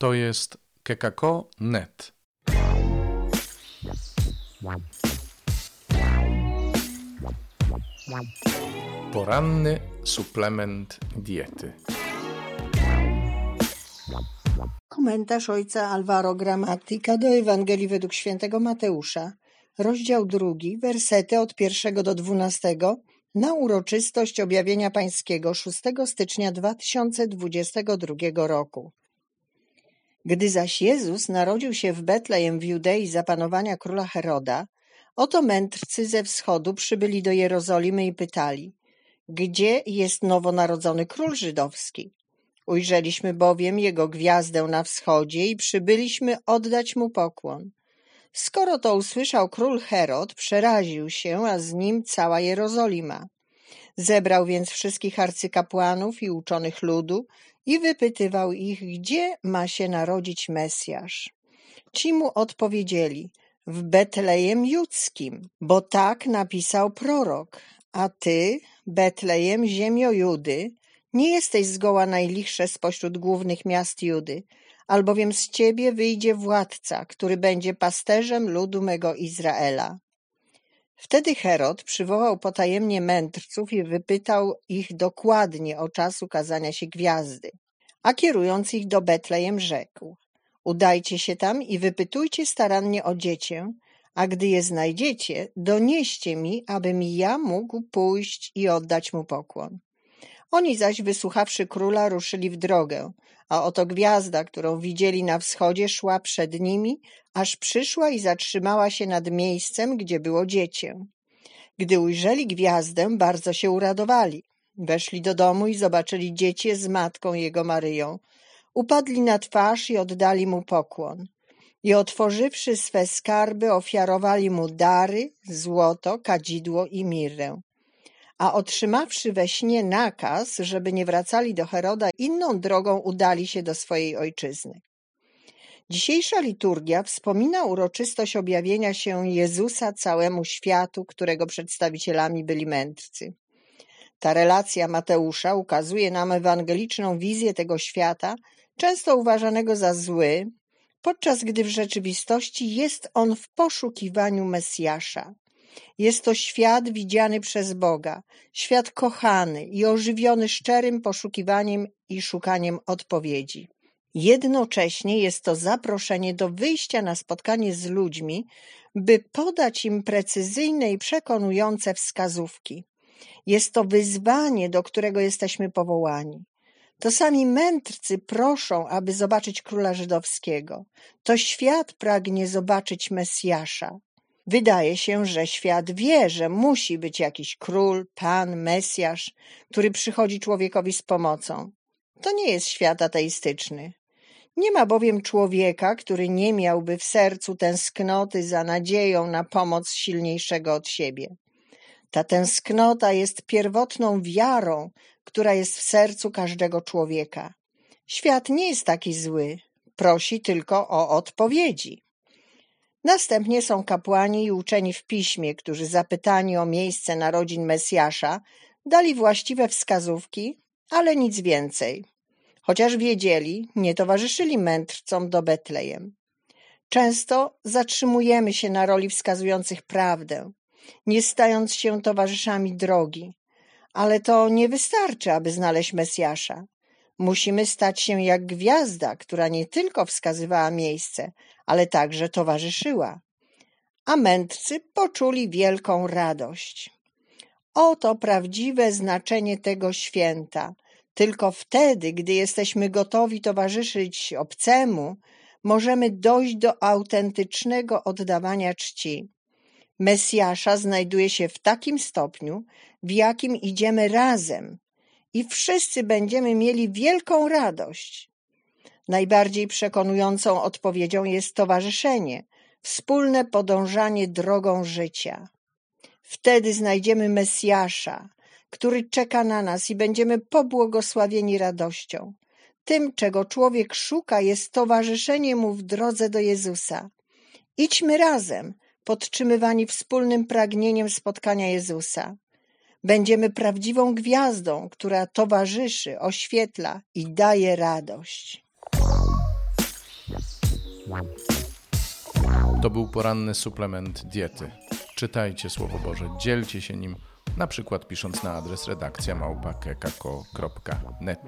To jest kekako.net. Poranny suplement diety. Komentarz ojca Alvaro Gramatika do Ewangelii według świętego Mateusza, rozdział drugi, wersety od pierwszego do dwunastego, na uroczystość objawienia pańskiego 6 stycznia 2022 roku. Gdy zaś Jezus narodził się w Betlejem w Judei za panowania króla Heroda, oto mędrcy ze wschodu przybyli do Jerozolimy i pytali, gdzie jest nowonarodzony król żydowski? Ujrzeliśmy bowiem jego gwiazdę na wschodzie i przybyliśmy oddać mu pokłon. Skoro to usłyszał król Herod, przeraził się, a z nim cała Jerozolima. Zebrał więc wszystkich arcykapłanów i uczonych ludu i wypytywał ich, gdzie ma się narodzić Mesjasz. Ci mu odpowiedzieli, w Betlejem Judzkim, bo tak napisał prorok. A ty, Betlejem, ziemio Judy, nie jesteś zgoła najlichsze spośród głównych miast Judy, albowiem z ciebie wyjdzie władca, który będzie pasterzem ludu mego Izraela. Wtedy Herod przywołał potajemnie mędrców i wypytał ich dokładnie o czas ukazania się gwiazdy. A kierując ich do Betlejem rzekł, udajcie się tam i wypytujcie starannie o dziecię, a gdy je znajdziecie, donieście mi, abym ja mógł pójść i oddać mu pokłon. Oni zaś, wysłuchawszy króla, ruszyli w drogę, a oto gwiazda, którą widzieli na wschodzie, szła przed nimi, aż przyszła i zatrzymała się nad miejscem, gdzie było dziecię. Gdy ujrzeli gwiazdę, bardzo się uradowali. Weszli do domu i zobaczyli dziecię z matką jego Maryją. Upadli na twarz i oddali mu pokłon. I otworzywszy swe skarby, ofiarowali mu dary, złoto, kadzidło i mirrę a otrzymawszy we śnie nakaz, żeby nie wracali do Heroda, inną drogą udali się do swojej ojczyzny. Dzisiejsza liturgia wspomina uroczystość objawienia się Jezusa całemu światu, którego przedstawicielami byli mędrcy. Ta relacja Mateusza ukazuje nam ewangeliczną wizję tego świata, często uważanego za zły, podczas gdy w rzeczywistości jest on w poszukiwaniu Mesjasza, jest to świat widziany przez Boga, świat kochany i ożywiony szczerym poszukiwaniem i szukaniem odpowiedzi. Jednocześnie jest to zaproszenie do wyjścia na spotkanie z ludźmi, by podać im precyzyjne i przekonujące wskazówki. Jest to wyzwanie, do którego jesteśmy powołani. To sami mędrcy proszą, aby zobaczyć króla żydowskiego. To świat pragnie zobaczyć Mesjasza. Wydaje się, że świat wie, że musi być jakiś król, pan, mesjasz, który przychodzi człowiekowi z pomocą. To nie jest świat ateistyczny. Nie ma bowiem człowieka, który nie miałby w sercu tęsknoty za nadzieją na pomoc silniejszego od siebie. Ta tęsknota jest pierwotną wiarą, która jest w sercu każdego człowieka. Świat nie jest taki zły, prosi tylko o odpowiedzi. Następnie są kapłani i uczeni w piśmie, którzy zapytani o miejsce narodzin Mesjasza dali właściwe wskazówki, ale nic więcej. Chociaż wiedzieli, nie towarzyszyli mędrcom do Betlejem. Często zatrzymujemy się na roli wskazujących prawdę, nie stając się towarzyszami drogi, ale to nie wystarczy, aby znaleźć Mesjasza. Musimy stać się jak gwiazda, która nie tylko wskazywała miejsce, ale także towarzyszyła. A mędrcy poczuli wielką radość. Oto prawdziwe znaczenie tego święta. Tylko wtedy, gdy jesteśmy gotowi towarzyszyć obcemu, możemy dojść do autentycznego oddawania czci. Mesjasza znajduje się w takim stopniu, w jakim idziemy razem, i wszyscy będziemy mieli wielką radość. Najbardziej przekonującą odpowiedzią jest towarzyszenie, wspólne podążanie drogą życia. Wtedy znajdziemy Mesjasza, który czeka na nas i będziemy pobłogosławieni radością. Tym, czego człowiek szuka, jest towarzyszenie mu w drodze do Jezusa. Idźmy razem, podtrzymywani wspólnym pragnieniem spotkania Jezusa. Będziemy prawdziwą gwiazdą, która towarzyszy, oświetla i daje radość. To był poranny suplement diety. Czytajcie Słowo Boże, dzielcie się nim, na przykład pisząc na adres redakcja małpa.kekako.net.